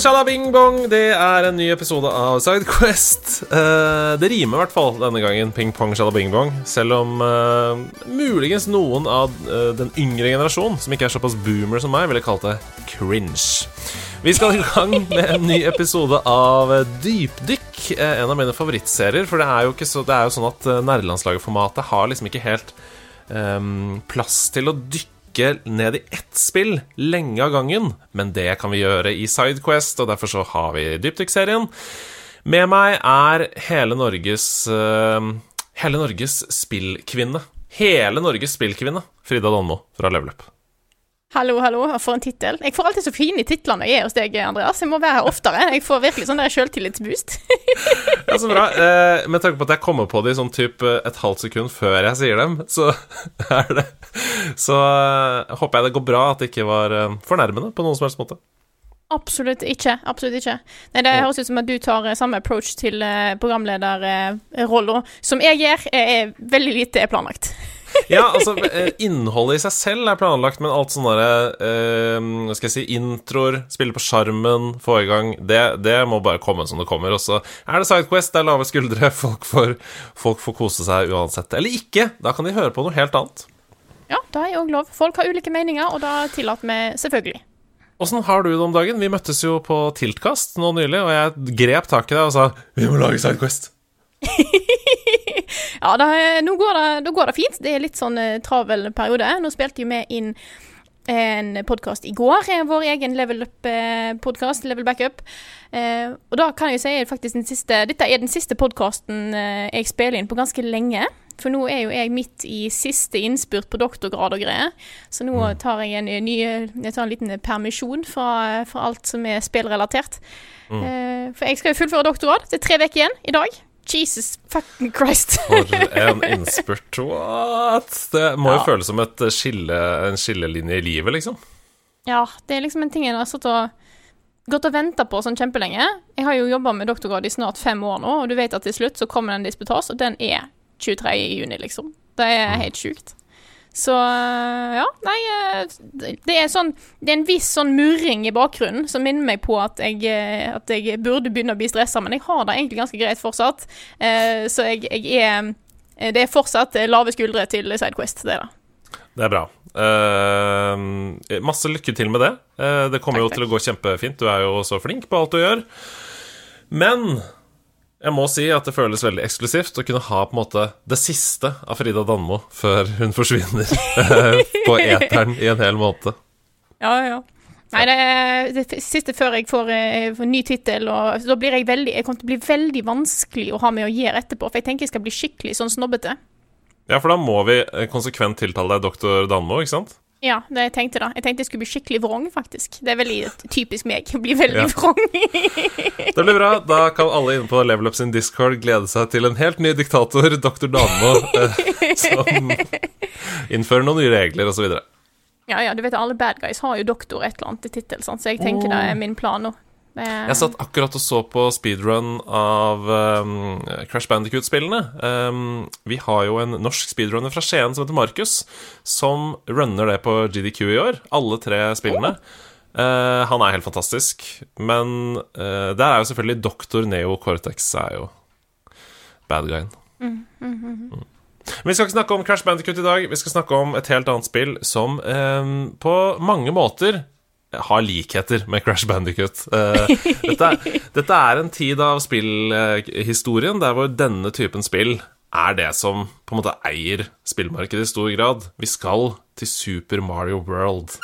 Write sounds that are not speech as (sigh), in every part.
Ping-pong, shalabing-bong. Det er en ny episode av Sidequest. Uh, det rimer i hvert fall denne gangen, ping-pong, shalabing-bong. Selv om uh, muligens noen av uh, den yngre generasjonen, som ikke er såpass boomer som meg, ville kalt det cringe. Vi skal i gang med en ny episode av Dypdykk, en av mine favorittserier. For det er jo, så, det er jo sånn at nerdelandslaget-formatet har liksom ikke helt um, plass til å dykke dykke ned i ett spill lenge av gangen, men det kan vi gjøre i Sidequest, og derfor så har vi Dypdykk-serien. Med meg er hele Norges uh, Hele Norges spillkvinne. Hele Norges spillkvinne, Frida Donmo fra Level Up. Hallo, hallo, for en tittel. Jeg får alltid så fine titler når jeg er hos deg, Andreas. Jeg må være her oftere. Jeg får virkelig sånn sjøltillitsboost. (laughs) ja, så bra. Eh, med tanke på at jeg kommer på det i sånn type et halvt sekund før jeg sier dem, så (laughs) er det Så eh, håper jeg det går bra at det ikke var eh, fornærmende på noen som helst måte. Absolutt ikke. Absolutt ikke. Nei, Det høres ut som at du tar eh, samme approach til programlederrolla som jeg gjør, er, er veldig lite planlagt (laughs) ja, altså, eh, innholdet i seg selv er planlagt, men alt sånn derre eh, Hva skal jeg si Introer, spille på sjarmen, få i gang det, det, må bare komme som det kommer. Og så er det Sidequest, det er lave skuldre, (laughs) folk får, folk får kose seg uansett. Eller ikke, da kan de høre på noe helt annet. Ja, det er òg lov. Folk har ulike meninger, og da tillater vi selvfølgelig. Åssen har du det om dagen? Vi møttes jo på Tiltkast nå nylig, og jeg grep tak i deg og sa 'Vi må lage Sidequest'. (laughs) ja, da, nå, går det, da går det fint. Det er litt sånn uh, travel periode. Nå spilte jo vi inn en podkast i går, vår egen Level Up-podkast, Level Backup. Eh, og da kan jeg jo si faktisk den siste Dette er den siste podkasten eh, jeg spiller inn på ganske lenge. For nå er jo jeg midt i siste innspurt på doktorgrad og greier. Så nå mm. tar jeg en, ny, jeg tar en liten permisjon fra, fra alt som er spillrelatert. Mm. Eh, for jeg skal jo fullføre doktorgrad. Det er tre uker igjen i dag. Jesus fucking Christ. For en innspurt. What? Det må jo føles som et skille, en skillelinje i livet, liksom. Ja, det er liksom en ting jeg har satt og gått og venta på sånn kjempelenge. Jeg har jo jobba med doktorgrad i snart fem år nå, og du vet at til slutt så kommer det en disputas, og den er 23. juni, liksom. Det er mm. helt sjukt. Så ja, nei eh, Det er sånn Det er en viss sånn murring i bakgrunnen som minner meg på at jeg, eh, at jeg burde begynne å bli stressa, men jeg har det egentlig ganske greit fortsatt. Eh, så jeg, jeg er Det er fortsatt lave skuldre til Sidequest, det er det. Er bra. Uh, masse lykke til med det. Uh, det kommer takk, jo til takk. å gå kjempefint. Du er jo så flink på alt du gjør. Men jeg må si at det føles veldig eksklusivt å kunne ha på en måte det siste av Frida Danmo før hun forsvinner på eteren i en hel måned. Ja, ja. Nei, det, er det siste før jeg får, eh, får ny tittel, da blir jeg veldig Jeg kommer til å bli veldig vanskelig å ha med å gjøre etterpå, for jeg tenker jeg skal bli skikkelig sånn snobbete. Ja, for da må vi konsekvent tiltale deg doktor Danmo, ikke sant? Ja, det jeg tenkte da. Jeg tenkte jeg skulle bli skikkelig vrong, faktisk. Det er veldig typisk meg å bli veldig ja. vrong. (laughs) det blir bra. Da kan alle inne på Level Up sin Discord glede seg til en helt ny diktator, Dr. Damo, eh, (laughs) som innfører noen nye regler, osv. Ja, ja, du vet alle bad guys har jo doktor et eller annet i tittel, så jeg tenker oh. det er min plan nå. Jeg satt akkurat og så på speedrun av um, Crash Bandicoot-spillene. Um, vi har jo en norsk speedrunner fra Skien som heter Markus, som runner det på GDQ i år. Alle tre spillene. Uh, han er helt fantastisk. Men uh, der er jo selvfølgelig doktor Neo Cortex er jo bad guyen. Mm, mm, mm, mm. Vi skal ikke snakke om Crash Bandicoot i dag. Vi skal snakke om et helt annet spill som um, på mange måter har likheter med Crash Bandicut. Uh, dette, (laughs) dette, er en tid av spillhistorien der hvor denne typen spill er det som på en måte eier spillmarkedet i stor grad. Vi skal til Super Mario World.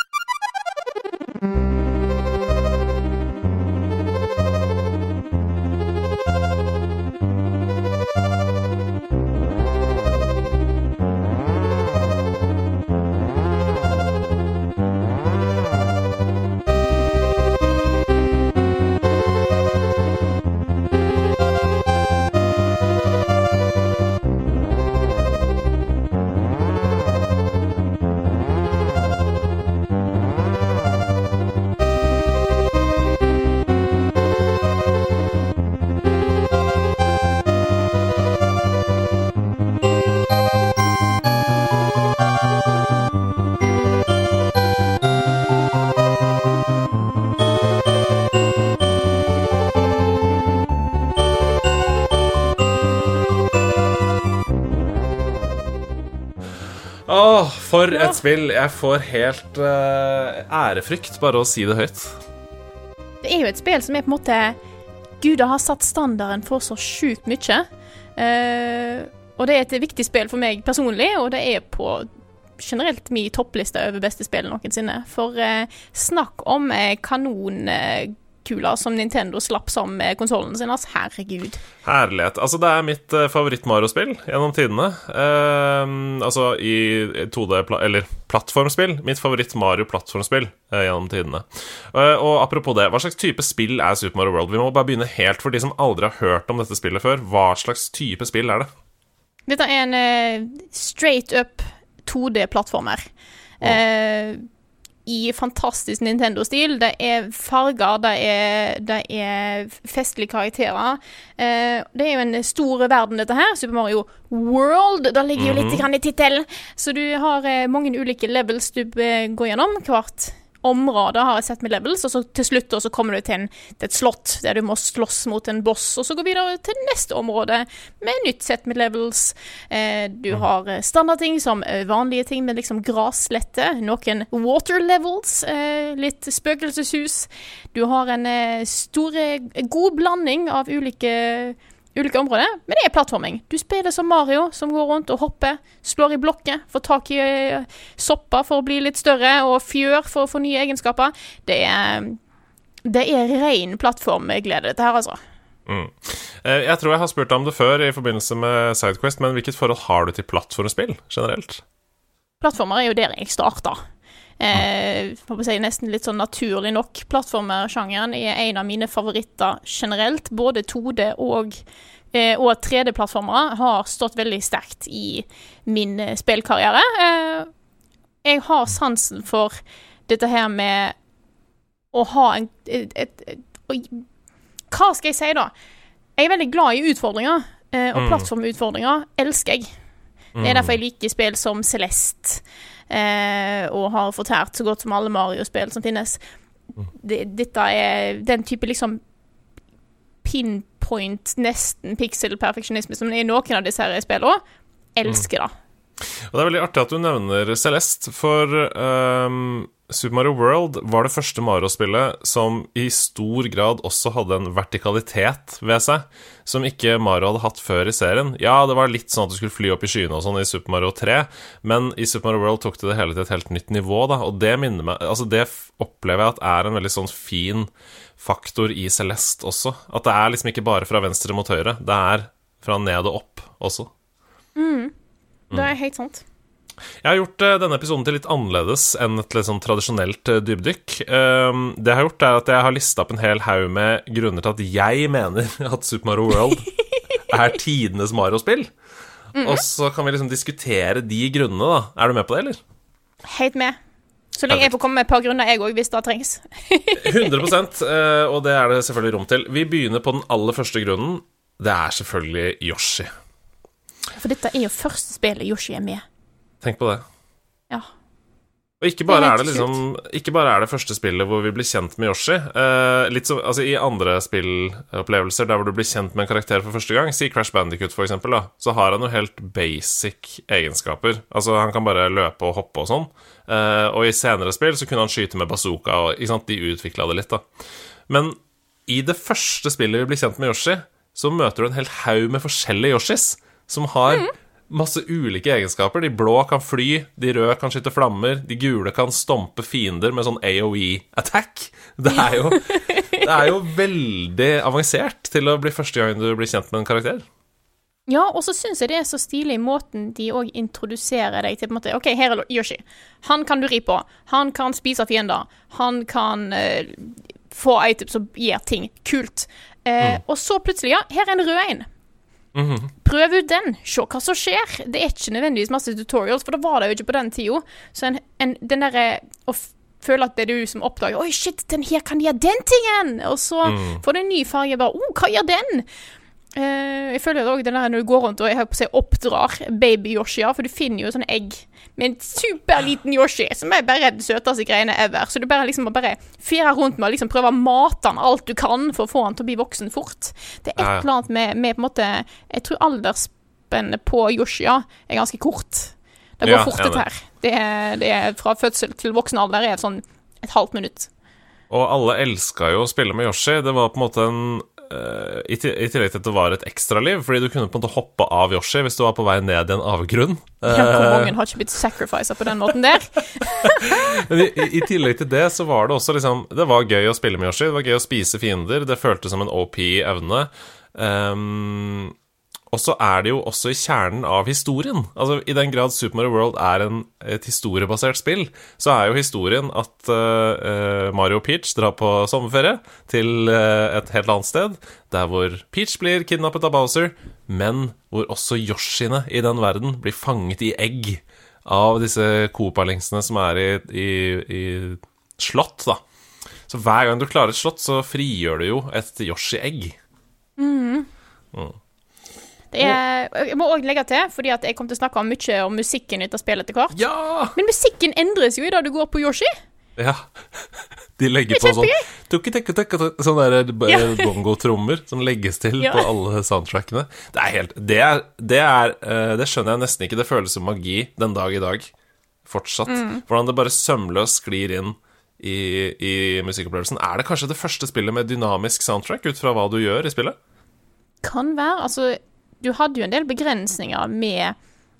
For et spill. Jeg får helt uh, ærefrykt bare å si det høyt. Det er jo et spill som er på en måte Gud har satt standarden for så sjukt mye. Uh, og det er et viktig spill for meg personlig, og det er på generelt min toppliste over beste spill noensinne. For uh, snakk om eh, kanonkuler som Nintendo slapp sammen med konsollen sin. Altså, herregud. Herlighet. Altså, det er mitt uh, favoritt-Mario-spill gjennom tidene. Uh, altså i 2D, pla eller plattformspill. Mitt favoritt-Mario-plattformspill uh, gjennom tidene. Eh, og apropos det, hva slags type spill er Super Mario World? Vi må bare begynne helt for de som aldri har hørt om dette spillet før. Hva slags type spill er det? Dette er en straight up 2D-plattformer. Eh, I fantastisk Nintendo-stil. Det er farger, det er, det er festlige karakterer. Eh, det er jo en stor verden, dette her. Super Mario World. Det ligger jo litt grann i tittelen. Så du har eh, mange ulike levels du eh, går gjennom. Hvert område har jeg sett med levels, og så til slutt så kommer du til, en, til et slott der du må slåss mot en boss, og så gå videre til neste område med nytt sett med levels. Eh, du har eh, standardting som eh, vanlige ting med liksom graslette, noen water levels, eh, litt spøkelseshus. Du har en eh, stor, eh, god blanding av ulike ulike områder, men det er plattforming. Du spiller som Mario, som går rundt og hopper, slår i blokker, får tak i eh, sopper for å bli litt større, og fjør for å få nye egenskaper. Det er, det er ren plattformglede, dette her, altså. Mm. Eh, jeg tror jeg har spurt deg om det før i forbindelse med Sidequest, men hvilket forhold har du til plattformspill generelt? Plattformer er jo der jeg starta. Eh, si, nesten litt sånn naturlig nok. Plattformersjangeren er en av mine favoritter generelt. Både 2D og, eh, og 3D-plattformere har stått veldig sterkt i min eh, spillkarriere. Eh, jeg har sansen for dette her med å ha en et, et, et, Hva skal jeg si, da? Jeg er veldig glad i utfordringer, eh, og Mm. plattformutfordringer elsker jeg. Det er derfor jeg liker spill som Celeste, eh, og har fortært så godt som alle Mario-spill som finnes. Det, dette er den type liksom pinpoint, nesten pixel-perfeksjonisme som er i noen av disse her spillene. Elsker det. Og det er veldig artig at du nevner Celeste, for ehm, Super Mario World var det første Mario-spillet som i stor grad også hadde en vertikalitet ved seg, som ikke Mario hadde hatt før i serien. Ja, det var litt sånn at du skulle fly opp i skyene og sånn i Super Mario 3, men i Super Mario World tok det det hele til et helt nytt nivå, da, og det minner meg Altså, det opplever jeg at er en veldig sånn fin faktor i Celeste også. At det er liksom ikke bare fra venstre mot høyre, det er fra ned og opp også. Det er helt sant. Jeg har gjort eh, denne episoden til litt annerledes enn et litt sånn tradisjonelt eh, dybdykk. Um, det jeg har gjort, er at jeg har lista opp en hel haug med grunner til at jeg (laughs) mener at Super Mario World er tidenes Mario-spill. Og så kan vi liksom diskutere de grunnene, da. Er du med på det, eller? Helt med. Så lenge jeg får komme med et par grunner, jeg òg, hvis det trengs. (laughs) 100 eh, og det er det selvfølgelig rom til. Vi begynner på den aller første grunnen. Det er selvfølgelig Yoshi. For dette er jo første spillet Yoshi er med. Tenk på det. Ja. Og ikke bare, er er det liksom Ikke bare er det første spillet hvor vi blir kjent med Yoshi. Eh, litt som, altså I andre spillopplevelser der hvor du blir kjent med en karakter for første gang, si Crash Bandicut for eksempel, da, så har han jo helt basic egenskaper. Altså Han kan bare løpe og hoppe og sånn. Eh, og i senere spill så kunne han skyte med bazooka, og ikke sant, de utvikla det litt, da. Men i det første spillet vi blir kjent med Yoshi, så møter du en hel haug med forskjellige Yoshis som har masse ulike egenskaper. De blå kan fly, de røde kan skyte flammer, de gule kan stompe fiender med sånn AOE-attack. Det, det er jo veldig avansert til å bli første gang du blir kjent med en karakter. Ja, og så syns jeg det er så stilig måten de òg introduserer deg til. på en måte, OK, her er Yoshi. Han kan du ri på. Han kan spise fiender. Han kan uh, få items som gir ting. Kult. Eh, Og så plutselig, ja, her er en rød en. Prøv ut den. Se hva som skjer. Det er ikke nødvendigvis masse tutorials, for det var det jo ikke på den tida. Så en, en, den derre å føle at det er du som oppdager Oi, shit, den her kan gjøre den tingen! Og så får du en ny farge. Bare Å, hva gjør den? Uh, jeg føler òg den der når du går rundt og jeg på å si oppdrar baby-Yoshia, for du finner jo sånne egg med en superliten Yoshi som er bare den søteste greiene ever. Så du bare liksom må bare fire rundt med å liksom prøve å mate han alt du kan for å få han til å bli voksen fort. Det er et eller annet med, med på en måte Jeg tror aldersspennet på Yoshia er ganske kort. Det går Ja, fort, dette her. Det er, det er fra fødsel til voksen alder er sånn et halvt minutt. Og alle elska jo å spille med Yoshi. Det var på en måte en eh, i, I tillegg til at det var et ekstraliv, fordi du kunne på en måte hoppe av Yoshi hvis du var på vei ned i en avgrunn. Ja, hvor Eh, mange har ikke blitt sacrifica på den måten der? (laughs) Men i, i tillegg til det så var det også liksom Det var gøy å spille med Yoshi. Det var gøy å spise fiender. Det føltes som en OP-evne. Ehm, og så er det jo også i kjernen av historien. Altså I den grad Super Mario World er en, et historiebasert spill, så er jo historien at eh, Mario og Peach drar på sommerferie til uh, et helt annet sted, der hvor Peach blir kidnappet av Bowser, men hvor også Yoshiene i den verden blir fanget i egg av disse Coopalingsene som er i, i, i slott, da. Så hver gang du klarer et slott, så frigjør du jo et Yoshi-egg. Det er, jeg må òg legge til, fordi jeg kom til å snakke om mye om musikken i dette spillet etter hvert. Ja! Men musikken endres jo i dag du går på Yoshi. Ja. De legger på sånn tukki, tukki, tukki, Sånne der b- Ja. bongotrommer som legges til Ja. på alle soundtrackene. Det er helt Det, er, det, er, eh, det skjønner jeg nesten ikke. Det føles som magi den dag i dag. Fortsatt. Mm. Hvordan det bare sømløst sklir inn i, i musikkopplevelsen. Er det kanskje det første spillet med dynamisk soundtrack, ut fra hva du gjør i spillet? Kan være. Altså, du hadde jo en del begrensninger med,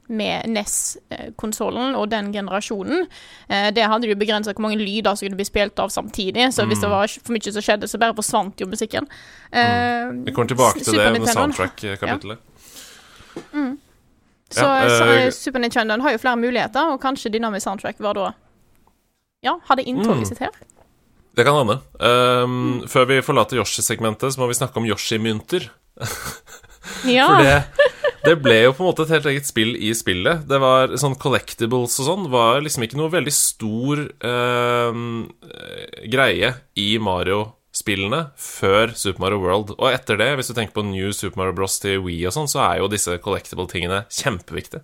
med NES-konsollen og den generasjonen. Eh, Det hadde jo begrensa hvor mange lyder som kunne bli spilt av samtidig, så hvis det var for mye som skjedde, så bare forsvant jo musikken. Eh, Vi kommer tilbake til Super det med Nintendoen. soundtrack-kapittelet. Så, Ja, så eh, Super Nintendo har jo flere muligheter, og kanskje Dynamic Soundtrack var da Ja, hadde inntoget Mm. sitt her. Det kan hende. Um, Før vi forlater Yoshi-segmentet, så må vi snakke om Yoshi-mynter. (laughs) Ja. For det, det ble jo på en måte et helt eget spill i spillet. Det var sånn collectibles og sånn var liksom ikke noe veldig stor ehm, eh, greie i Mario-spillene før Super Mario World. Og etter det, hvis du tenker på New Super Mario Bros. til Wii og sånn, så er jo disse collectible-tingene kjempeviktige.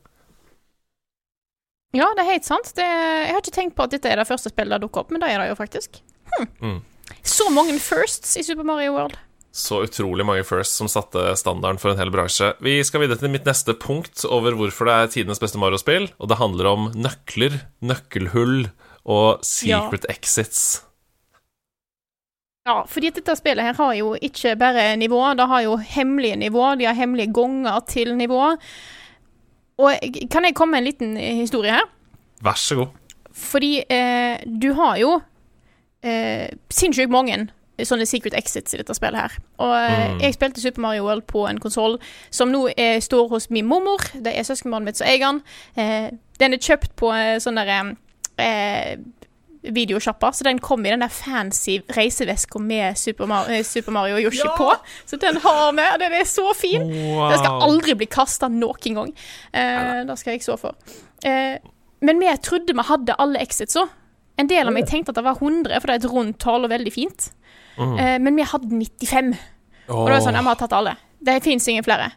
ja, det er helt sant. Det, jeg har ikke tenkt på at dette er det første spillet som dukker opp, men det er det jo faktisk. Hm. Mm. Så mange firsts i Super Mario World. Så utrolig mange firsts som satte standarden for en hel bransje. Vi skal videre til mitt neste punkt over hvorfor det er tidenes beste Mario-spill, og det handler om nøkler, nøkkelhull og secret exits. Ja, fordi dette spillet her har jo ikke bare nivå, det har jo hemmelige nivå, de har hemmelige gonger til nivå. Og kan jeg komme med en liten eh, historie her? Vær så god. Fordi eh, du har jo eh, sinnssykt mange sånne secret exits i dette spillet her. Og eh, Mm. jeg spilte Super Mario World på en konsoll som nå er, står hos min mormor. Det er søskenbarnet mitt som eier den. Eh, den er kjøpt på eh, sånn derre eh, videosjappa, så den kom i den der fancy reiseveska med Super Mario, eh, Super Mario og Yoshi Ja! på. Så den har vi, og den er så fin. Wow. Den skal aldri bli kasta noen gang. Eh, det skal jeg stå for. Eh, men vi trodde vi hadde alle exitsa. En del av meg tenkte at det var 100, for det er et rundt tall og veldig fint. Mm. Eh, men vi hadde 95. Og da var det sånn, ja, vi har tatt alle. Det fins ingen flere.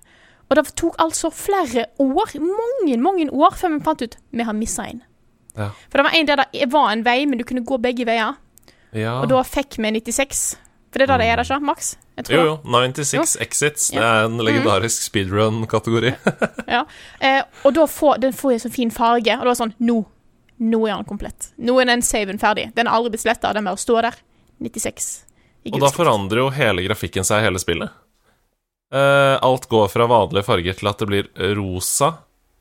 Og det tok altså flere år, mange, mange år, før vi fant ut vi har missa en. Ja. For det var en der det var en vei, men du kunne gå begge veier. Ja. Og da fikk vi 96. For det er da det er, det ikke? Max? Jo, Jo, 96 jo. 96 Exits. Det er en legendarisk speedrun-kategori. Ja. Eh, og da får den får en så fin farge, og det var sånn Nå. Nå er den komplett. Nå er den saven ferdig. Den er aldri blitt sletta, den bare står der. 96. Og da forandrer jo hele grafikken seg i hele spillet. Eh, alt går fra vanlige farger til at det blir rosa,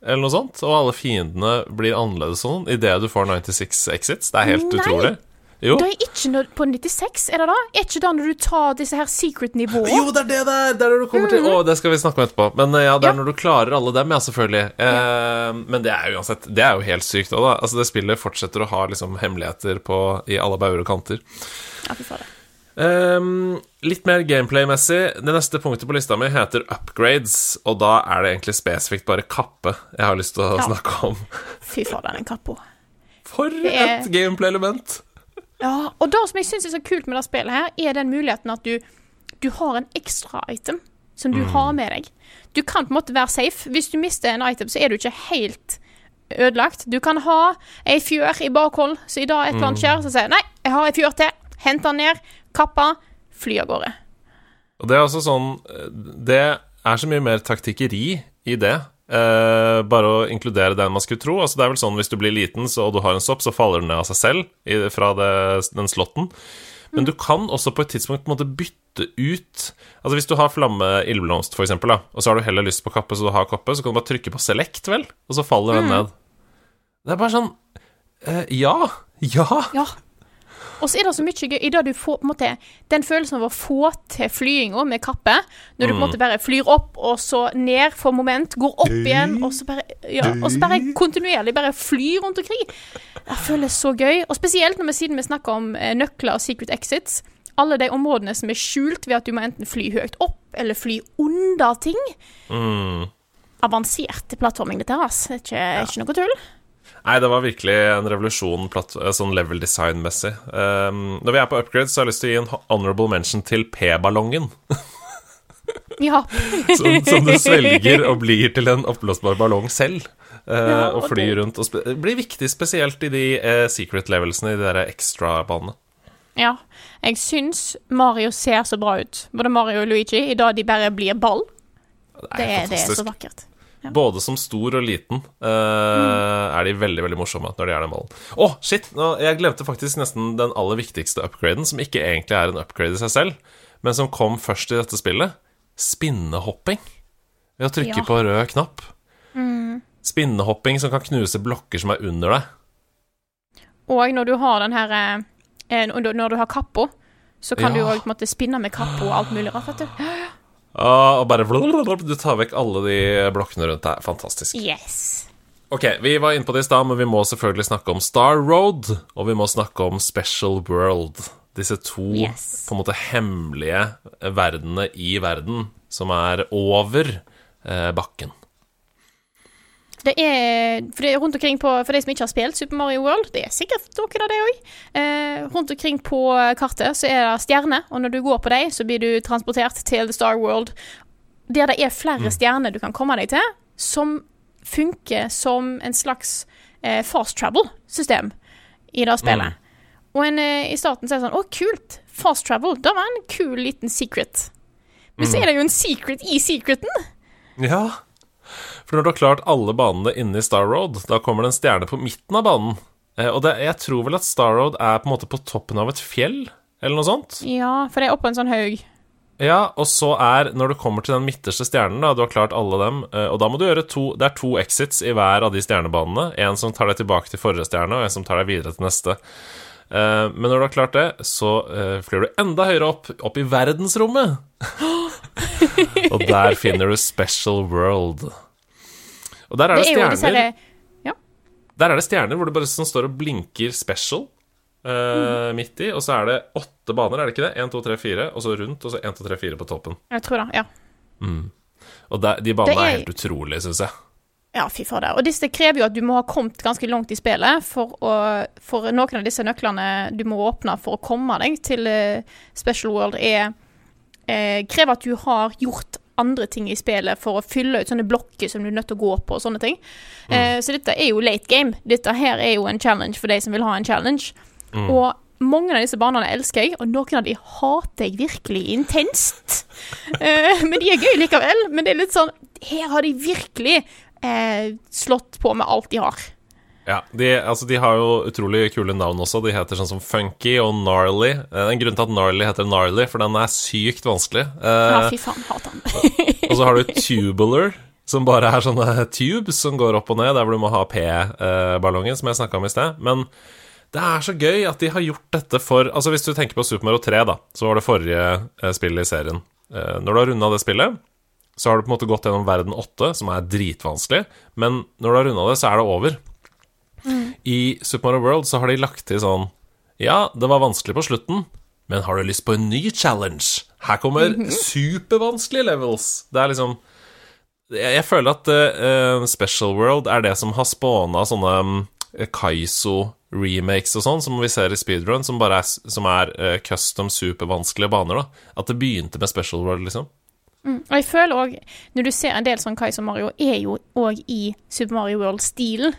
eller noe sånt. Og alle fiendene blir annerledes sånn idet du får 96 Exits. Det er helt Nei. utrolig. Jo. Det er ikke når, på 96, er det da? Er ikke da når du tar disse her secret-nivåene? Jo, det er det der! Det er når du kommer til Å, det skal vi snakke om etterpå. Men eh, ja, det er Ja. når du klarer alle dem, ja, selvfølgelig. Eh, men det er uansett Det er jo helt sykt òg, da. Altså, det spillet fortsetter å ha liksom hemmeligheter på, i alle bauger og kanter. Ja, fy fader. Ehm, litt mer gameplay-messig. Det neste punktet på lista mi heter upgrades, og da er det egentlig spesifikt bare kappe jeg har lyst til å Ja. snakke om. Fy fader, den kappa. For er- et gameplay-element! Ja, og det som jeg syns er så kult med det spillet her, er den muligheten at du, du har en ekstra item som du har med deg. Du kan på en måte være safe. Hvis du mister en item, så er du ikke helt ødelagt. Du kan ha ei fjør i bakhold, så i dag et eller annet skjer, så sier jeg nei, jeg har ei fjør til. Hent den ned, kappa, fly av gårde. Og det er altså sånn Det er så mye mer taktikkeri i det Eh, bare å inkludere den man skulle tro. Altså Det er vel sånn hvis du blir liten så, og du har en sopp, så faller den ned av seg selv i, fra det, den slåtten. Men du kan også på et tidspunkt på en måte bytte ut Altså Hvis du har flamme ildblomst, for eksempel, da, og så har du heller lyst på kappe, så du har kappe, så kan du bare trykke på select, vel, og så faller den ned. Det er bare sånn eh, Ja. Ja. Ja. Og så er det så mye gøy i det du får på en måte, Den følelsen av å få til flyinga med kappe, når du på en måte bare flyr opp og så ned for moment, går opp igjen, og så bare ja, og så bare kontinuerlig bare flyr rundt omkring. Det føles så gøy. Og spesielt når vi siden vi snakker om eh, nøkler og secret exits. Alle de områdene som er skjult ved at du må enten fly høyt opp eller fly under ting. Mm. Avansert plattforming, dette her, Altså. Det er ikke, ikke noe tull. Nei, det var virkelig en revolusjon platt, sånn level design-messig. Um, når vi er på upgrade, så har jeg lyst til å gi en honorable mention til P-ballongen. Ja. (laughs) som, som du svelger og blir til en oppblåsbar ballong selv. Uh, Ja, og og flyr rundt. Og det blir viktig spesielt i de uh, secret levelsene, i de der extra-banene. ja. Jeg syns Mario ser så bra ut. Både Mario og Luigi, i dag de bare blir ball. Det er, det er så vakkert. Både som stor og liten eh, er de veldig veldig morsomme når de er den ballen. Å, shit! Nå, jeg glemte faktisk nesten den aller viktigste upgraden, som ikke egentlig er en upgrade i seg selv, men som kom først i dette spillet. Spinnehopping. Ved å trykke Ja. på rød knapp. Spinnehopping som kan knuse blokker som er under deg. Og når du har den her eh, Når når du har kappa, så kan Ja. du òg spinne med kappa og alt mulig rart, vet du. Ah, og bare Du tar vekk alle de blokkene rundt deg. Fantastisk. Yes. Ok, vi var inne på det i stad, men vi må selvfølgelig snakke om Star Road, og vi må snakke om Special World. Disse to Yes. på en måte hemmelige verdenene i verden, som er over eh, bakken. Det er, for det er rundt omkring på For de som ikke har spilt Super Mario World, det er sikkert noen av det òg. Eh, rundt omkring på kartet så er det stjerner, og når du går på dem, så blir du transportert til The Star World, der det er flere stjerner du kan komme deg til, som funker som en slags eh, fast travel-system i det spillet. Og en, eh, i starten så er det sånn Å, kult! Fast travel. Det var en kul liten secret. Men så er det jo en secret i secreten. Ja, for når du har klart alle banene inne i Star Road, da kommer det en stjerne på midten av banen. Eh, og det, jeg tror vel at Star Road er på en måte på toppen av et fjell, eller noe sånt. Ja, for det er oppå en sånn haug. Ja, og så er, når du kommer til den midterste stjernen, da, du har klart alle dem, eh, og da må du gjøre to Det er to exits i hver av de stjernebanene. En som tar deg tilbake til forrige stjerne, og en som tar deg videre til neste. Eh, Men når du har klart det, så flyr du enda høyere opp, opp i verdensrommet. (gasps) og der finner du Special World. Og der er det, Det er jo disse stjerner Der er det stjerner hvor det bare sånn står og blinker special eh, midt i, og så er det åtte baner, er det ikke det? 1, 2, 3, 4, og så rundt, og så 1, 2, 3, 4 på toppen. Jeg tror det, ja. Og der, de banene er er- helt utrolige, syns jeg. Ja, fy fader. Og disse krever jo at du må ha kommet ganske langt i spillet for å For noen av disse nøklene du må åpne for å komme deg til eh, Special World, er er, Krever at du har gjort andre ting i spillet for å fylle ut sånne blokker som du er nødt til å gå på og sånne ting. Eh, så dette er jo late game. Dette her er jo en challenge for de som vil ha en challenge. Og mange av disse banene elsker jeg, og noen av de hater jeg virkelig intenst. (laughs) Eh, men de er gøy likevel. Men det er litt sånn Her har de virkelig eh, slått på med alt de har. Ja, de, altså, de har jo utrolig kule navn også. De heter sånn som Funky og Gnarly. Det er en grunn til at Gnarly heter Gnarly, for den er sykt vanskelig. Ja, Eh, fy faen, hater han. (laughs) og så har du Tubular, som bare er sånne tubes som går opp og ned, der hvor du må ha P-ballongen, som jeg snakka om i sted. Men det er så gøy at de har gjort dette for Altså Hvis du tenker på Super Mario 3, da, så var det forrige eh, spillet i serien. Eh, når du har runda det spillet, så har du på en måte gått gjennom verden 8, som er dritvanskelig, men når du har runda det, så er det over. I Super Mario World så har de lagt til sånn Ja, det var vanskelig på slutten, men har du lyst på en ny challenge? Her kommer supervanskelige levels. Det er liksom Jeg, føler at uh, Special World er det som har spåna sånne um, Kaizo-remakes og sånn, som vi ser i speedrun, som bare er, som er uh, custom supervanskelige baner. da At det begynte med Special World, liksom. Og jeg føler òg, når du ser en del sånn Kaiser Mario, er jo òg i Super Mario World-stilen.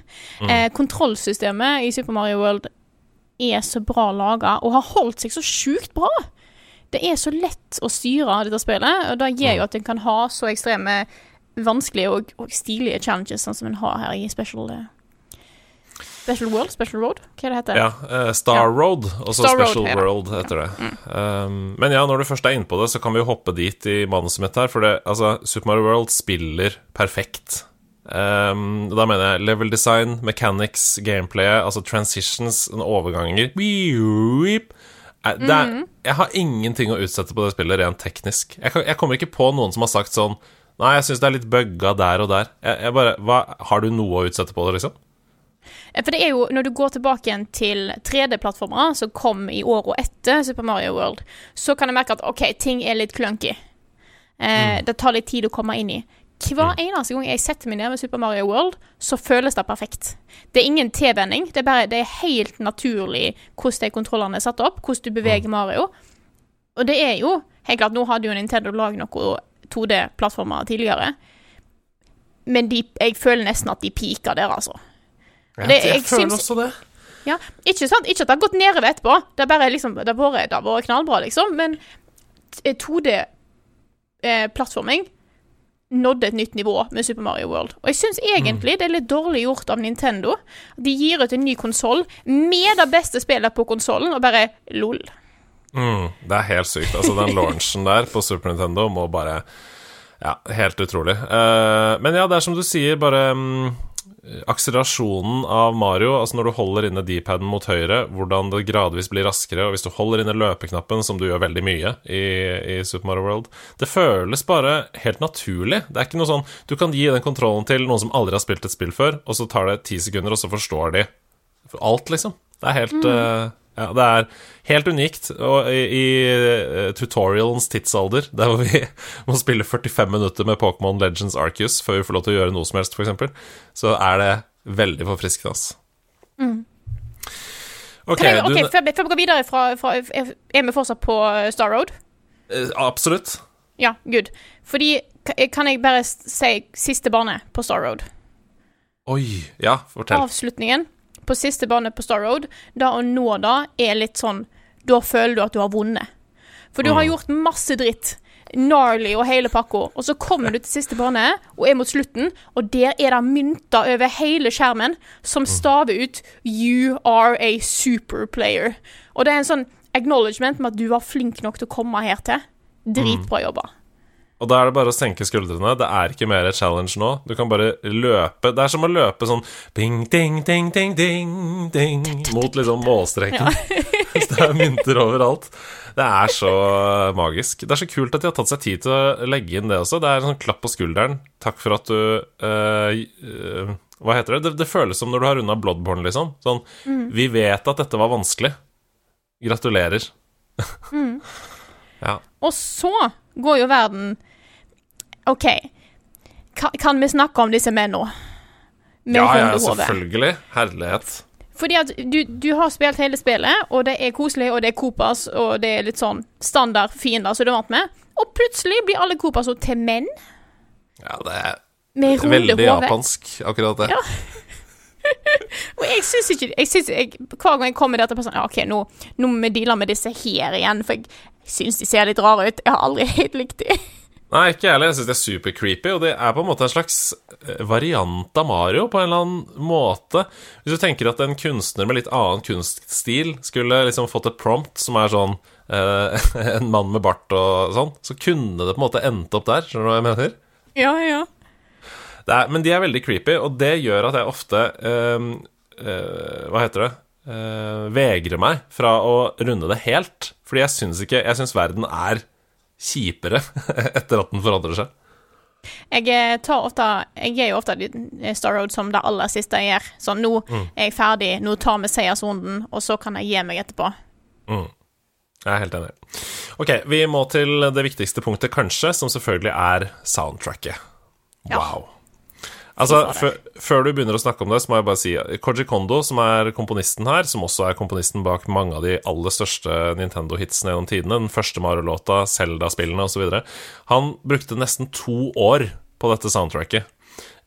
Eh, kontrollsystemet i Super Mario World er så bra laga og har holdt seg så sjukt bra. Det er så lett å styre dette spillet, og det gjør jo at en kan ha så ekstreme vanskelige og, og stilige challenges, sånn som en har her i Special eh, Special World? Special Road? Hva er det heter Ja, eh, Star Ja. Road, og så Special Road, ja. World heter det. Um, men ja, når du først er inne på det, så kan vi jo hoppe dit i manuset mitt her, for det, altså, Super Mario World spiller perfekt. Um, da mener jeg level design, mechanics, gameplayet, altså transitions, overganger Det er, Jeg har ingenting å utsette på det spillet rent teknisk. Jeg, kan, jeg kommer ikke på noen som har sagt sånn Nei, jeg syns det er litt bugga der og der. Jeg, jeg bare, hva, Har du noe å utsette på det, liksom? Eh, For det er jo, når du går tilbake igjen til 3D-plattformer som kom i åra etter Super Mario World, så kan jeg merke at OK, ting er litt clunky. Eh, Det tar litt tid å komme inn i. Hver eneste gang jeg setter meg ned med Super Mario World, så føles det perfekt. Det er ingen tilvenning. Det er bare det er helt naturlig hvordan de kontrollene er satt opp, hvordan du beveger Mario. Og det er jo helt klart Nå hadde jo Nintendo lagd noen 2D-plattformer tidligere, men de, jeg føler nesten at de peaker der, altså. Jeg, Det- jeg, jeg føler syns- også det. Ja, ikke sant? Ikke at det har gått nedover etterpå. Det har bare liksom, det har vært, vært knallbra, liksom. Men 2D-plattforming nådde et nytt nivå med Super Mario World. Og jeg syns egentlig det er litt dårlig gjort av Nintendo. De gir ut en ny konsoll med det beste spillet på konsollen, og bare lol. Mm, det er helt sykt. Altså, den (laughs) launchen der på Super Nintendo må bare Ja, helt utrolig. Uh, men ja, det er som du sier, bare mm, akselerasjonen av Mario, altså når du holder inne D-paden mot høyre, hvordan det gradvis blir raskere, og hvis du holder inne løpeknappen, som du gjør veldig mye i, i Super Mario World Det føles bare helt naturlig. Det er ikke noe sånn Du kan gi den kontrollen til noen som aldri har spilt et spill før, og så tar det ti sekunder, og så forstår de alt, liksom. Det er helt eh, Ja, det er helt unikt. Og i, i eh, tutorialens tidsalder, der hvor vi (laughs) må spille 45 minutter med Pokémon Legends Arceus før vi får lov til å gjøre noe som helst, f.eks., så er det veldig forfriskende, altså. Mm. Kan jeg, ok, du før, før vi går videre fra, fra Er vi fortsatt på eh, Star Road? eh, Absolutt. Ja, good. Fordi Kan jeg bare si siste bane på Star Road? Oi. Ja, fortell. Avslutningen på siste bane på Star Road, da å nå det, er litt sånn Da føler du at du har vunnet. For du har gjort masse dritt. Gnarly og hele pakka. Og så kommer du til siste bane og er mot slutten, og der er det mynter over hele skjermen som staver ut 'You are a super player'. Og det er en sånn acknowledgement med at du var flink nok til å komme her til. Dritbra jobba. Og da er det bare å senke skuldrene. Det er ikke mer challenge nå. Du kan bare løpe. Det er som å løpe sånn bing, ding, ding, ding, ding, ding mot liksom målstreken. Hvis (laughs) det er mynter overalt. Det er så magisk. Det er så kult at de har tatt seg tid til å legge inn det også. Det er en sånn klapp på skulderen. Takk for at du uh, uh, Hva heter det? det? Det føles som når du har runda Bloodborne, liksom. Sånn Vi vet at dette var vanskelig. Gratulerer. (laughs) ja. Og så går jo verden OK, kan, kan vi snakke om disse mennene? Med Ja, ja, selvfølgelig. Herlighet. Fordi at du, du har spilt hele spillet, og det er koselig, og det er Coopers, og det er litt sånn standard fiender som du er vant med. Og plutselig blir alle Coopers til menn Ja, det er veldig japansk, akkurat det. Ja. (laughs) Og jeg syns ikke jeg synes jeg, Hver gang jeg kommer der til personen Ja, OK, nå, nå må vi deale med disse her igjen, for jeg syns de ser litt rare ut. Jeg har aldri (laughs) helt likt de. Nei, ikke jeg heller. Jeg syns det er super creepy, og det er på en måte en slags eh, variant av Mario, på en eller annen måte. Hvis du tenker at en kunstner med litt annen kunststil skulle liksom fått et prompt som er sånn eh, (laughs) En mann med bart og sånn, så kunne det på en måte endt opp der. Skjønner du hva jeg mener? Ja, ja. Det er, men de er veldig creepy, og det gjør at jeg ofte eh, eh, Hva heter det? Eh, vegrer meg fra å runde det helt. Fordi jeg syns ikke Jeg syns verden er kjipere (laughs) etter at den forandrer seg. Jeg eh, tar ofte Jeg er jo ofte Star Road som det aller siste jeg gjør. Sånn, nå er jeg ferdig, nå tar vi seiersrunden, og så kan jeg gi meg etterpå. Jeg er helt enig. Ok, vi må til det viktigste punktet, kanskje, som selvfølgelig er soundtracket. Wow. Ja. Altså, før, før du begynner å snakke om det, så må jeg bare si Koji Kondo, som er komponisten her, som også er komponisten bak mange av de aller største Nintendo-hitsene gjennom tidene, den første Mario-låta, Zelda-spillene osv., han brukte nesten to år på dette soundtracket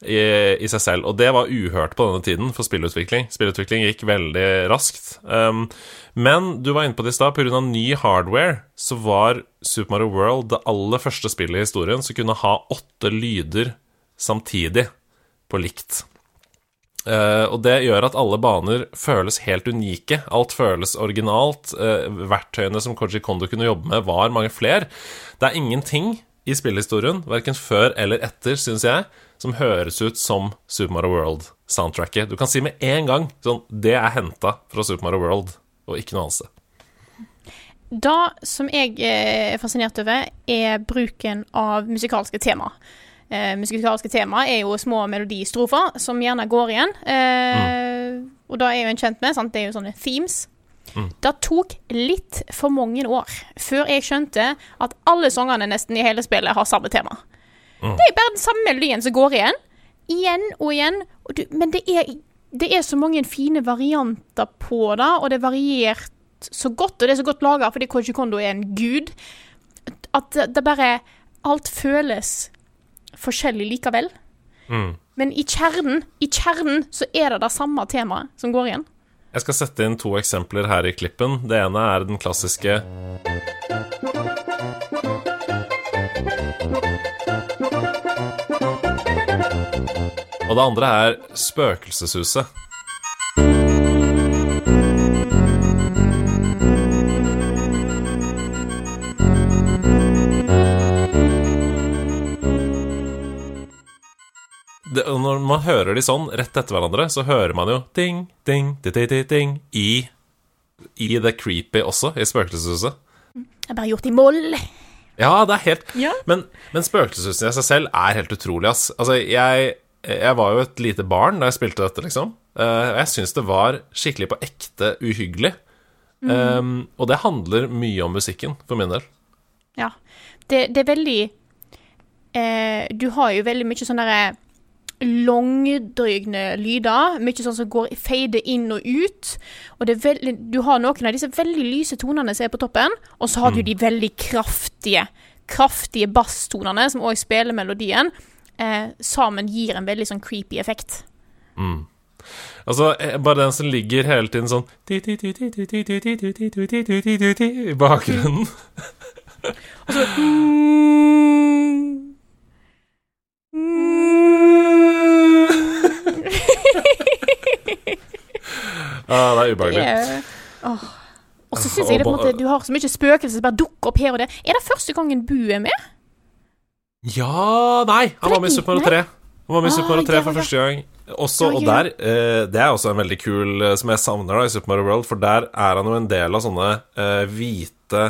i, i seg selv, og det var uhørt på denne tiden for spillutvikling. Spillutvikling gikk veldig raskt. Um, men du var inne på det i stad, pga. ny hardware så var Super Mario World det aller første spillet i historien som kunne ha åtte lyder samtidig, på likt. Uh, og det gjør at alle baner føles helt unike. Alt føles originalt. Uh, verktøyene som Koji Kondo kunne jobbe med, var mange flere. Det er ingenting i spillhistorien, verken før eller etter, syns jeg, som høres ut som Super Mario World-soundtracket. Du kan si med en gang sånn Det er henta fra Super Mario World, og ikke noe annet. Det som jeg eh, er fascinert over, er bruken av musikalske tema. Eh, musikalske tema er jo små melodistrofer som gjerne går igjen. Eh, mm. Og det er jo en kjent med. Sant? Det er jo sånne themes. Mm. Det tok litt for mange år før jeg skjønte at alle sangene nesten i hele spillet har samme tema. Mm. Det er bare den samme melodien som går igjen. Igjen og igjen. Og du, men det er, det er, så mange fine varianter på det, og det er variert så godt, og det er så godt laga fordi Koji Kondo er en gud, at det bare Alt føles forskjellig likevel. Mm. Men i kjernen, i kjernen så er det det samme temaet som går igjen. Jeg skal sette inn to eksempler her i klippen. Det ene er den klassiske Og det andre er Spøkelseshuset. Det, når man hører de sånn rett etter hverandre, så hører man jo ding, ding, ding, ding, ding i, i det creepy også, i Spøkelseshuset. Det er bare gjort i moll. Ja, det er helt ja. Men, men Spøkelseshuset i seg selv er helt utrolig, ass. Altså, jeg, jeg var jo et lite barn da jeg spilte dette, liksom. Uh, og jeg syns det var skikkelig på ekte uhyggelig. Mm. Um, og det handler mye om musikken, for min del. Ja. Det, det er veldig eh, Du har jo veldig mye sånn derre langdrygne lyder. Mye sånn som går fader inn og ut. Og veldig, du har noen av disse veldig lyse tonene som er på toppen, og så har du mm. de veldig kraftige, kraftige basstonene som òg spiller melodien. Eh, sammen gir en veldig sånn creepy effekt. Mm. Altså, bare den som ligger hele tiden sånn I bakgrunnen. Og så ah, det er ubehagelig. Og så syns jeg det, på en måte, du har så mye spøkelser som bare dukker opp her og der. Er det første gangen Bu er med? Ja Nei, han var med i Super Mario 3. Han var med i Super Mario 3 for første gang. Også, og der, eh, Det er også en veldig kul eh, som jeg savner da i Super Mario World, for der er han jo en del av sånne eh, hvite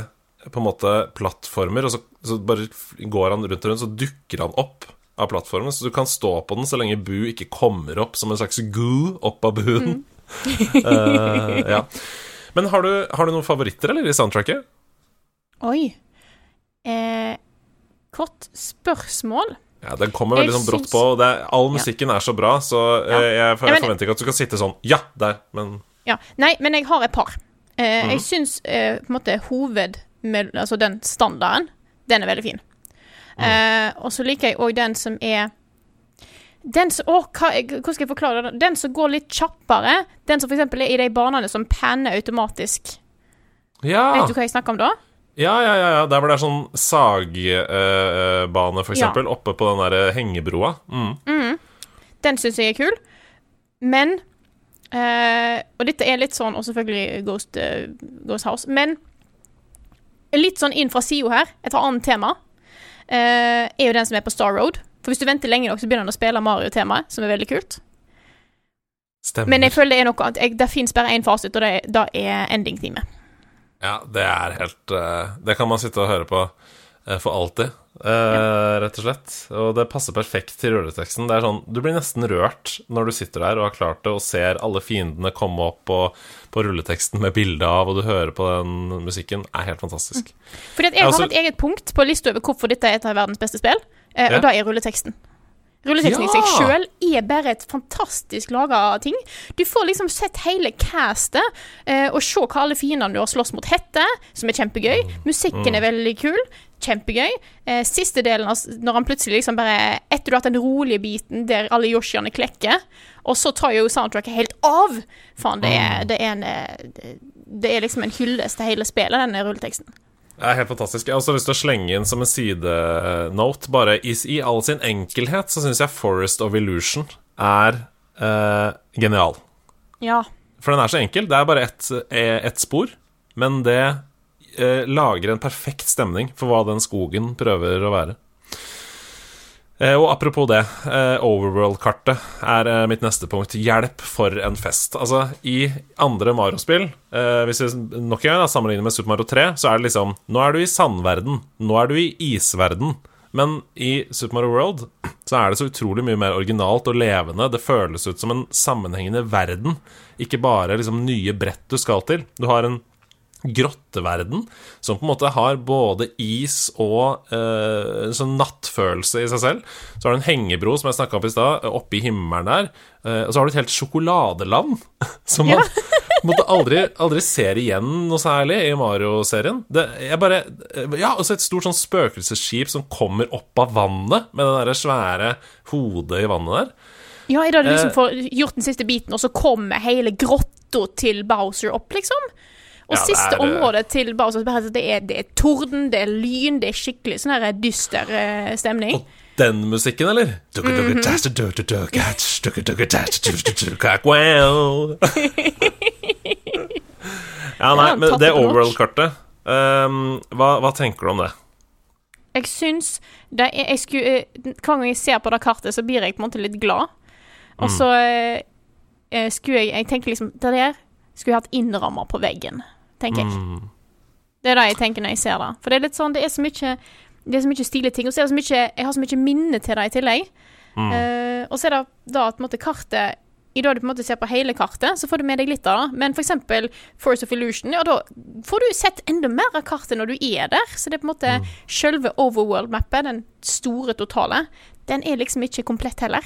på en måte plattformer, og så, så, bare går han rundt og rundt, så dukker han opp av plattformen, så du kan stå på den så lenge Bu ikke kommer opp som en slags goo opp av buen. Mm uh, ja. Men har du, har du, noen favoritter, eller, i soundtracket? Oi. Eh, kort spørsmål. Ja, Den kommer veldig sånn brått på. Er, all musikken ja. er så bra, så uh, jeg, jeg, forventer ikke at du skal sitte sånn Ja, der, men Ja. Nei, men jeg har et par. Eh, mm. Jeg syns eh, på en måte hoved... Med, altså den standarden, den er veldig fin. Mm. Eh, og så liker jeg òg den som er den som, å, hva, hvordan skal jeg forklare det? Den som går litt kjappere. Den som f.eks. er i de banene som panner automatisk. Ja. Vet du hva jeg snakker om da? Ja, ja, ja. ja. Der hvor det er sånn sagbane, for f.eks., ja. oppe på den der hengebroa. Mm. Mm. Den syns jeg er kul. Men uh, Og dette er litt sånn, og selvfølgelig Ghost, uh, Ghost House, men litt sånn inn fra sida her, et annet tema, uh, er jo den som er på Star Road. For hvis du venter lenge nok, så begynner han å spille Mario-temaet, som er veldig kult. Stemmer. Men jeg føler det er noe annet. Det fins bare én fasit, og det, det er ending-teamet. Ja, det er helt uh, Det kan man sitte og høre på uh, for alltid, ja. rett og slett. Og det passer perfekt til rulleteksten. Det er sånn Du blir nesten rørt når du sitter der og har klart det, og ser alle fiendene komme opp på, på rulleteksten med bilde av, og du hører på den musikken. Det er helt fantastisk. Mm. Fordi at jeg har også... et eget punkt på lista over hvorfor dette er et av verdens beste spill. Eh, og da er rulleteksten. Rulleteksten i seg sjøl er bare et fantastisk laga ting. Du får liksom sett hele castet eh, og se hva alle fiendene du har slåss mot, heter, som er kjempegøy. Musikken er veldig kul. Kjempegøy. Eh, siste delen, altså, når han plutselig liksom bare Etter du har hatt den rolige biten der alle Yoshiene klekker, og så tar jo soundtracket helt av. Faen, det er, det er en eh, Det er liksom en hyllest til hele spillet, denne rulleteksten. Det er helt fantastisk. Jeg har også lyst til å slenge inn som en sidenote, bare i, i all sin enkelhet, så syns jeg Forest of Illusion er eh, genial. Ja. For den er så enkel. Det er bare ett et spor, men det eh, lager en perfekt stemning for hva den skogen prøver å være. Eh, og apropos det, eh, Overworld-kartet er eh, mitt neste punkt. Hjelp for en fest. Altså, i andre Mario-spill, hvis vi nok en gang sammenligner med Super Mario 3, så er det liksom Nå er du i sandverden. Nå er du i isverden. Men i Super Mario World så er det så utrolig mye mer originalt og levende. Det føles ut som en sammenhengende verden, ikke bare liksom nye brett du skal til. Du har en grotteverden som på en måte har både is og eh, en sånn nattfølelse i seg selv. Så har du en hengebro, som jeg snakka om i stad, oppe i himmelen der. Eh, og så har du et helt sjokoladeland (laughs) som man (laughs) måtte aldri, aldri ser igjen noe særlig i Mario-serien. Det jeg bare Ja, også et stort sånn spøkelsesskip som kommer opp av vannet, med det der svære hodet i vannet der. Ja, er det du liksom Eh. får gjort den siste biten, og så kommer hele grotta til Bowser opp, liksom? Og Ja, siste er- området til Bowser bare, det er, det er torden, det er lyn, det er skikkelig sånn her dyster eh, stemning. Og den musikken, eller? Ja, nei, men det overworld-kartet um, hva, hva tenker du om det? Jeg syns det er, jeg skulle, eh, Hver gang jeg ser på det kartet, så blir jeg på en måte litt glad. Mm. Og så mm. eh, skulle jeg Jeg tenker liksom Det der skulle jeg hatt innramma på veggen, tenker jeg. Mm. Det er det jeg tenker når jeg ser det. For det er litt sånn Det er så mye Det er så mye stilige ting. Og så er det så mye Jeg har så mye minne til det i tillegg. Mm. Uh, og så er det da at på en måte kartet i det du på en måte ser på hele kartet, så får du med deg litt av det. Men for eksempel Force of Illusion, ja, da får du sett enda mer av kartet når du er der. Så det er på en måte Mm. selve overworld-mappet, den store totale, den er liksom ikke komplett heller.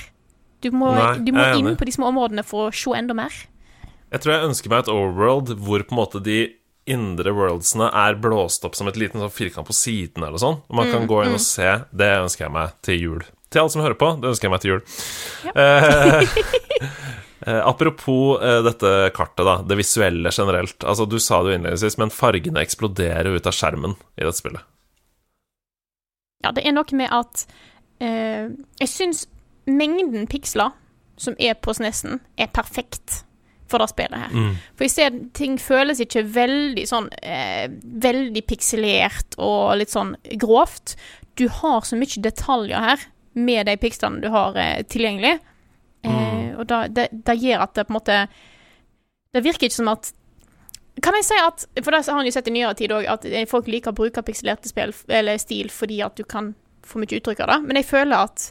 Du må, Nei, du må inn på de små områdene for å se enda mer. Jeg tror jeg ønsker meg et overworld hvor på en måte de indre worldsene er blåst opp som et liten sånn firkant på siden eller sånn. Og man kan gå inn og se. Det ønsker jeg meg til jul. Til alle som hører på, det ønsker jeg meg til jul. Ja. eh, (laughs) apropos eh, dette kartet, da. Det visuelle generelt. Altså, du sa det jo innledningsvis, men fargene eksploderer ut av skjermen i dette spillet. Ja, det er noe med at eh, Jeg syns mengden piksler som er på SNES-en, er perfekt for det spillet her. Mm. For i stedet, ting føles ikke veldig sånn eh, Veldig pikselert og litt sånn grovt. Du har så mye detaljer her med de pikslene du har eh, tilgjengelig. Eh, og da, det, det gjør at det på en måte Det virker ikke som at Kan jeg si at For det har han jo sett i nyere tid òg, at eh, folk liker å bruke pikselerte spill eller stil fordi at du kan få mye uttrykk av det. Men jeg føler at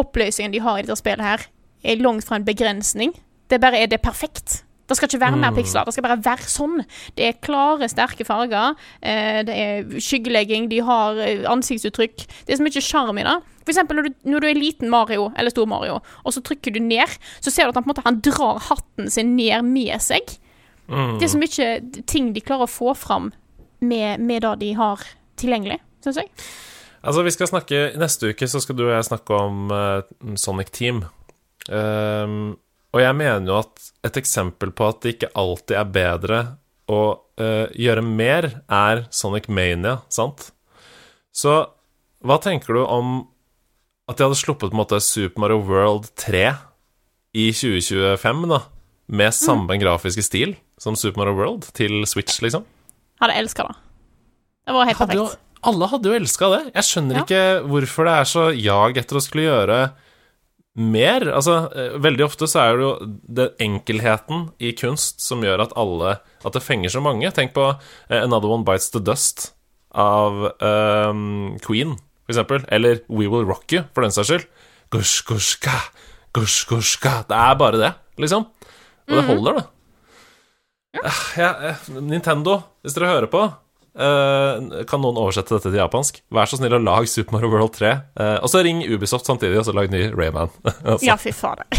oppløsningen de har i dette spillet her, er langt fra en begrensning. Det bare er det perfekt. Det skal ikke være mer Mm. piksler. Det skal bare være sånn. Det er klare, sterke farger. Eh, det er skyggelegging. De har eh, ansiktsuttrykk. Det er så mye sjarm i det. For eksempel når du, når du er liten Mario, eller stor Mario, og så trykker du ned, så ser du at han på en måte han drar hatten sin ned med seg. Mm. Det er så mye ting de klarer å få fram med, med det de har tilgjengelig, syns jeg. Altså, vi skal snakke Neste uke så skal du og jeg snakke om uh, Sonic Team. Ehm, og jeg mener jo at et eksempel på at det ikke alltid er bedre å uh, gjøre mer, er Sonic Mania, sant? Så hva tenker du om at de hadde sluppet på en måte Super Mario World 3 i 2025, da? Med samme grafiske stil som Super Mario World til Switch, liksom? Hadde elska det. Det var helt perfekt. alle hadde jo elska det. Jeg skjønner Ja. ikke hvorfor det er så jag etter å skulle gjøre mer. Altså, eh, veldig ofte så er det jo den enkelheten i kunst som gjør at alle At det fenger så mange. Tenk på eh, Another One Bites The Dust av um, Queen, for eksempel. Eller We Will Rock You, for den saks skyld. Gush, gush, ka, gush, gush, ka. Det er bare det, liksom. Og det holder, det. Ja. Ja, eh, Nintendo, hvis dere hører på kan noen oversette dette til japansk? Vær så snill å lage Super Mario World 3. Eh, og så ring Ubisoft samtidig, og så lag ny Rayman. (laughs) altså. Ja, fy fader. (laughs)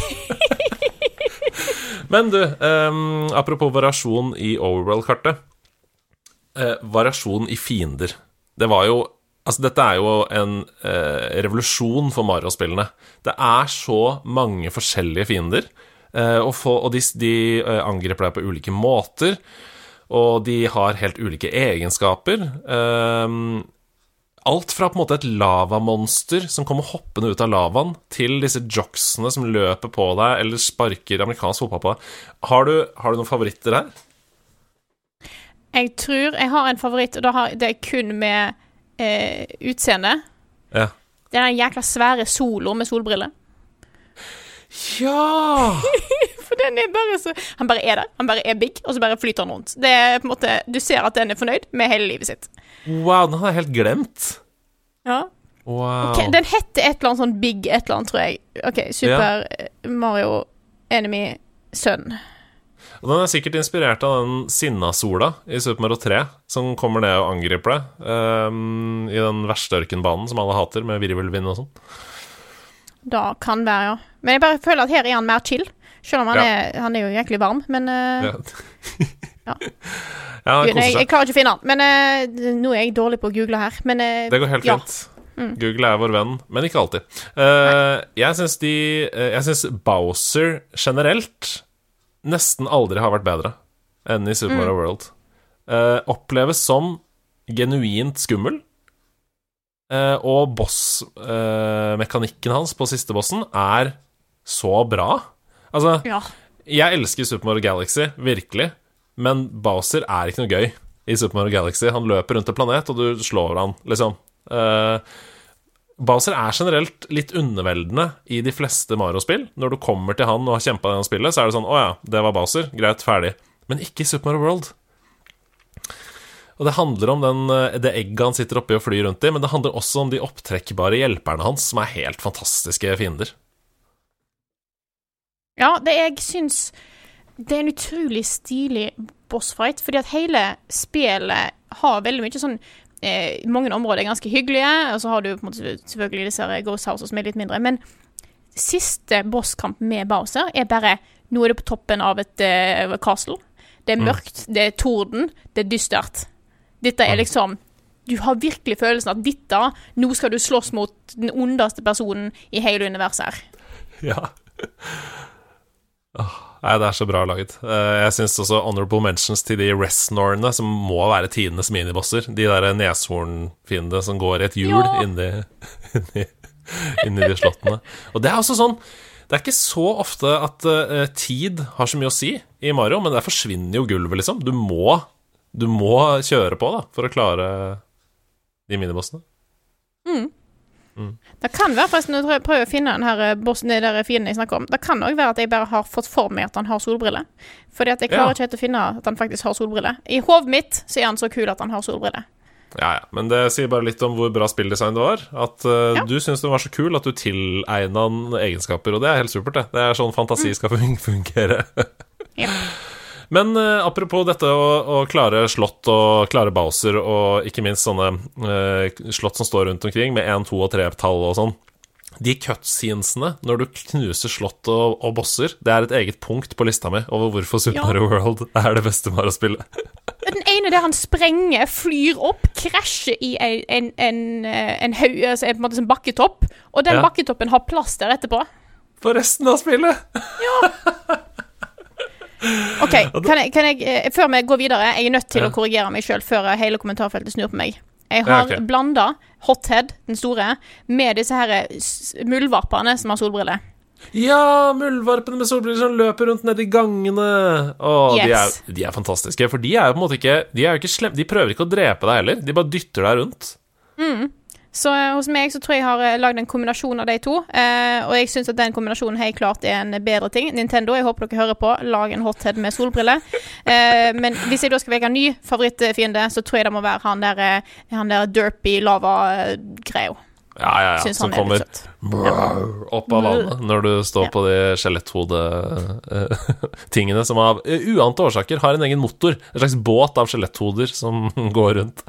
Men du, um, apropos variasjon i Overworld-kartet. Uh, variasjon i fiender. Det var jo Altså, dette er jo en uh, revolusjon for Mario-spillene. Det er så mange forskjellige fiender, uh, og, få, og de, de eh, angriper deg på ulike måter. Og de har helt ulike egenskaper. Um, alt fra på en måte et lavamonster som kommer hoppende ut av lavaen, til disse jocksene som løper på deg eller sparker amerikansk fotball på deg. Har du, har du noen favoritter her? Jeg tror jeg har en favoritt, og har, det er kun med eh, utseende. Ja. Det er den jækla svære solo med solbriller. Ja! (laughs) Den er bare så Han bare er der. Han bare er big, og så bare flyter han rundt. Det er på en måte Du ser at den er fornøyd med hele livet sitt. Wow, den har jeg helt glemt. Ja. Wow. Okay, den heter et eller annet sånn big et eller annet, tror jeg. OK, Super Mario Enemy Sønn. Og den er sikkert inspirert av den sinna-sola i Super Mario 3, som kommer ned og angriper deg um, i den verste ørkenbanen som alle hater, med virvelvind og sånn. Da kan være, ja. Men jeg bare føler at her er han mer chill. Selv om han, Ja. er, han er jo egentlig varm, men uh, Ja. Ja. (laughs) Gud, jeg, jeg klarer ikke å finne han. Men uh, nå er jeg dårlig på å google her. Men uh, Det går helt ja. fint. Mm. Google er vår venn, men ikke alltid. Uh, jeg syns de Jeg syns Bowser generelt nesten aldri har vært bedre enn i Super Mm. Mario World. Uh, oppleves som genuint skummel. Uh, og boss-mekanikken hans på siste bossen er så bra. Altså, ja. jeg elsker Super Mario Galaxy, virkelig. Men Bowser er ikke noe gøy i Super Mario Galaxy. Han løper rundt en planet, og du slår han, liksom. Uh, Bowser er generelt litt underveldende i de fleste Mario-spill. Når du kommer til han og har kjempa gjennom spillet, så er det sånn Å ja, det var Bowser. Greit, ferdig. Men ikke i Super Mario World. Og det handler om den, eh, det egget han sitter oppi og flyr rundt i, men det handler også om de opptrekkbare hjelperne hans, som er helt fantastiske fiender. Ja, det jeg syns Det er en utrolig stilig bossfight, fordi at hele spillet har veldig mye sånn eh, Mange områder er ganske hyggelige, og så har du på en måte selvfølgelig disse Ghost Houses som er litt mindre. Men siste bosskamp med Bowser er bare Nå er det på toppen av et eh, castle. Det er Mm. mørkt, det er torden, det er dystert. Dette er Mm. liksom Du har virkelig følelsen at dette Nå skal du slåss mot den ondeste personen i hele universet her. Ja. Nei, det er så bra laget. Eh, Jeg syns også honorable mentions til de Resnorene, som må være tidenes minibosser. De der neshornfiendene som går i et hjul Ja. inni, inni, inni de slottene. Og det er også sånn Det er ikke så ofte at eh, tid har så mye å si i Mario, men der forsvinner jo gulvet, liksom. Du må, du må kjøre på da for å klare de minibossene. Det kan være, forresten, når jeg prøver å finne den her eh, bossen, det der fienden jeg snakker om, det kan òg være at jeg bare har fått for meg at han har solbriller. Fordi at jeg klarer Ja. ikke helt å finne at han faktisk har solbriller. I hodet mitt så er han så kul at han har solbriller. Ja, ja, men det sier bare litt om hvor bra spilldesign det var. At uh, Ja. du syns den var så kul at du tilegna den egenskaper, og det er helt supert, det. Det er sånn fantasi skal fun- fungere. Ja. (laughs) Men uh, apropos dette å, å klare slott og klare Bowser, og ikke minst sånne uh, slott som står rundt omkring, med 1, 2 og 3-tall og sånn. De cutscenesene når du knuser slott og, og bosser, det er et eget punkt på lista mi over hvorfor Super Ja. Mario World er det beste Mario-spillet. (laughs) Den ene der han sprenger, flyr opp, krasjer i en, en, en, eh, en haug, altså en, på en bakketopp, og den Ja. bakketoppen har plass der etterpå. For resten av spillet! (laughs) OK, kan jeg, kan jeg, eh, før vi går videre, jeg er nødt til Ja. å korrigere meg sjøl før hele kommentarfeltet snur på meg. Jeg Ja, har ok. blanda Hothead, den store, med disse her eh, muldvarpene som har solbriller. Ja, muldvarpene med solbriller som løper rundt nedi gangene. Å, de, er, de er fantastiske. For de er jo på en måte ikke De ikke slem, De prøver ikke å drepe deg heller. De bare dytter deg rundt. Så eh, hos meg så tror jeg jeg har eh, lagd en kombinasjon av de to. Eh, og jeg syns at den kombinasjonen helt klart er en bedre ting. Nintendo, jeg håper dere hører på. Lag en hothead med solbriller. Eh, men hvis jeg da skal velge en ny favorittfiende, så tror jeg det må være han der, han der derpy lava-greia. Ja, ja, ja. Som er kommer opp av vannet når du står på de skjeletthode-tingene (laughs) som av eh, uante årsaker har en egen motor. En slags båt av skjeletthoder som (laughs) går rundt.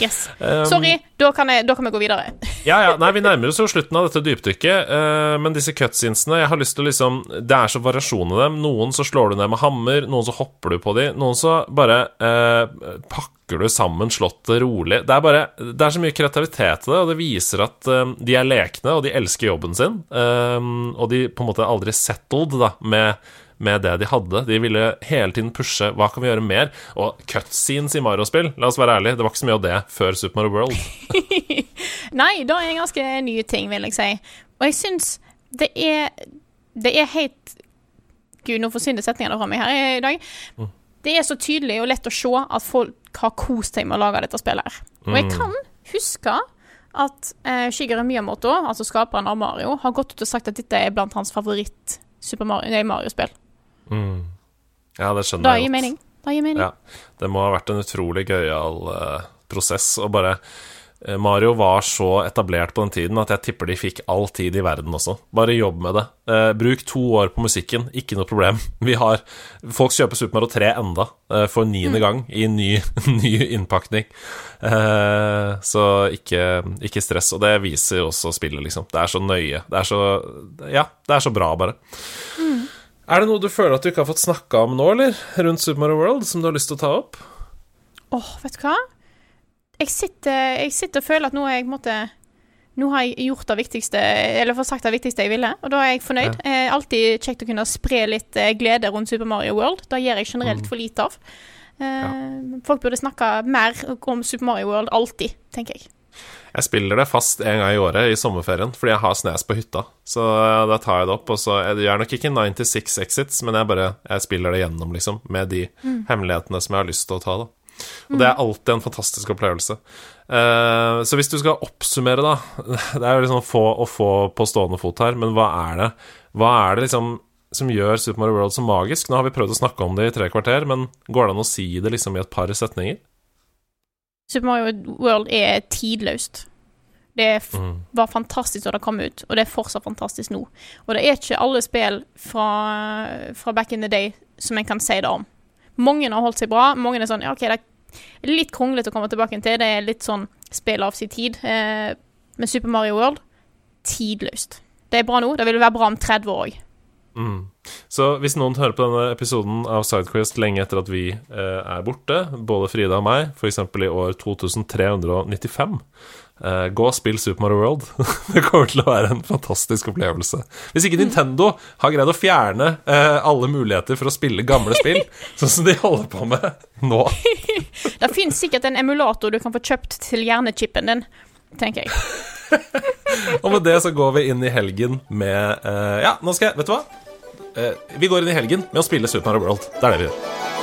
Yes. Um, Sorry, da kan, jeg, da kan vi gå videre. (laughs) Ja, ja, nei, Vi nærmer oss jo slutten av dette dypdykket, Uh, men disse cutscenesene Jeg har lyst til å liksom Det er så variasjon i dem. Noen så slår du ned med hammer, noen så hopper du på dem, noen så bare uh, pakker du sammen slottet rolig. Det er bare Det er så mye kreativitet i det, og det viser at eh, de er lekne, og de elsker jobben sin. eh, og de på en måte aldri settled da med, med det de hadde. De ville hele tiden pushe hva kan vi gjøre mer. Og cutscenes i Mario-spill, la oss være ærlig, det var ikke så mye av det før Super Mario World. (laughs) Nei, det er en ganske ny ting, vil jeg si. Og jeg syns det er Det er helt Gud, nå forsvinner setningene fra meg her i dag. Mm. Det er så tydelig og lett å se at folk har kost seg med å lage dette spillet her. Og jeg mm. kan huske at eh, Shigeru Miyamoto, altså skaperen av Mario, har gått ut og sagt at dette er blant hans favoritt Super Mario-spill. Mm. Ja, det skjønner jeg godt. Mening. Det gir mening. Ja, det må ha vært en utrolig gøyal uh, prosess å bare Mario var så etablert på den tiden at jeg tipper de fikk all tid i verden også. Bare jobb med det. Eh, bruk to år på musikken, ikke noe problem. (laughs) Vi har Folk kjøper Super Mario 3 enda, eh, for niende mm. gang, i ny, (laughs) ny innpakning. Eh, så ikke, ikke, stress. Og det viser også spillet, liksom. Det er så nøye. Det er så Ja, det er så bra, bare. Mm. Er det noe du føler at du ikke har fått snakka om nå, eller? Rundt Super Mario World, som du har lyst til å ta opp? Åh, oh, vet du hva? Jeg sitter, jeg sitter og føler at nå har jeg måtte, nå har jeg gjort det viktigste, eller fått sagt det viktigste jeg ville, og da er jeg fornøyd. Ja. Eh, alltid kjekt å kunne spre litt eh, glede rundt Super Mario World. Det gjør jeg generelt mm. for lite av. Eh, ja. Folk burde snakke mer om Super Mario World alltid, tenker jeg. Jeg spiller det fast en gang i året i sommerferien fordi jeg har snes på hytta. Så eh, da tar jeg det opp, og så Jeg gjør nok ikke 96 exits, men jeg bare jeg spiller det gjennom, liksom, med de mm. hemmelighetene som jeg har lyst til å ta, da. Og det er alltid en fantastisk opplevelse. Uh, så hvis du skal oppsummere, da (laughs) Det er jo liksom få å få på stående fot her, men hva er det Hva er det liksom som gjør Super Mario World så magisk? Nå har vi prøvd å snakke om det i tre kvarter, men går det an å si det liksom i et par setninger? Super Mario World er tidløst. Det mm. var fantastisk da det kom ut, og det er fortsatt fantastisk nå. Og det er ikke alle spill fra, fra back in the day som en kan si det om. Mange har holdt seg bra. Mange er sånn ja, OK, det litt kronglete å komme tilbake til. Det er litt sånn spill av sin tid. Eh, med Super Mario World tidløst. Det er bra nå. Det vil være bra om 30 år òg. Så hvis noen hører på denne episoden av Sidequest lenge etter at vi eh, er borte, både Frida og meg, f.eks. i år 2395 eh, gå og spill Super Mario World. (laughs) det kommer til å være en fantastisk opplevelse. Hvis ikke Nintendo har greid å fjerne eh, alle muligheter for å spille gamle spill, (laughs) sånn som de holder på med nå (laughs) Det fins sikkert en emulator du kan få kjøpt til hjernechipen din, tenker jeg. og med det så går vi inn i helgen med uh, Ja, nå skal jeg Vet du hva? Vi går inn i helgen med å spille Super Mario World. Det er det vi gjør.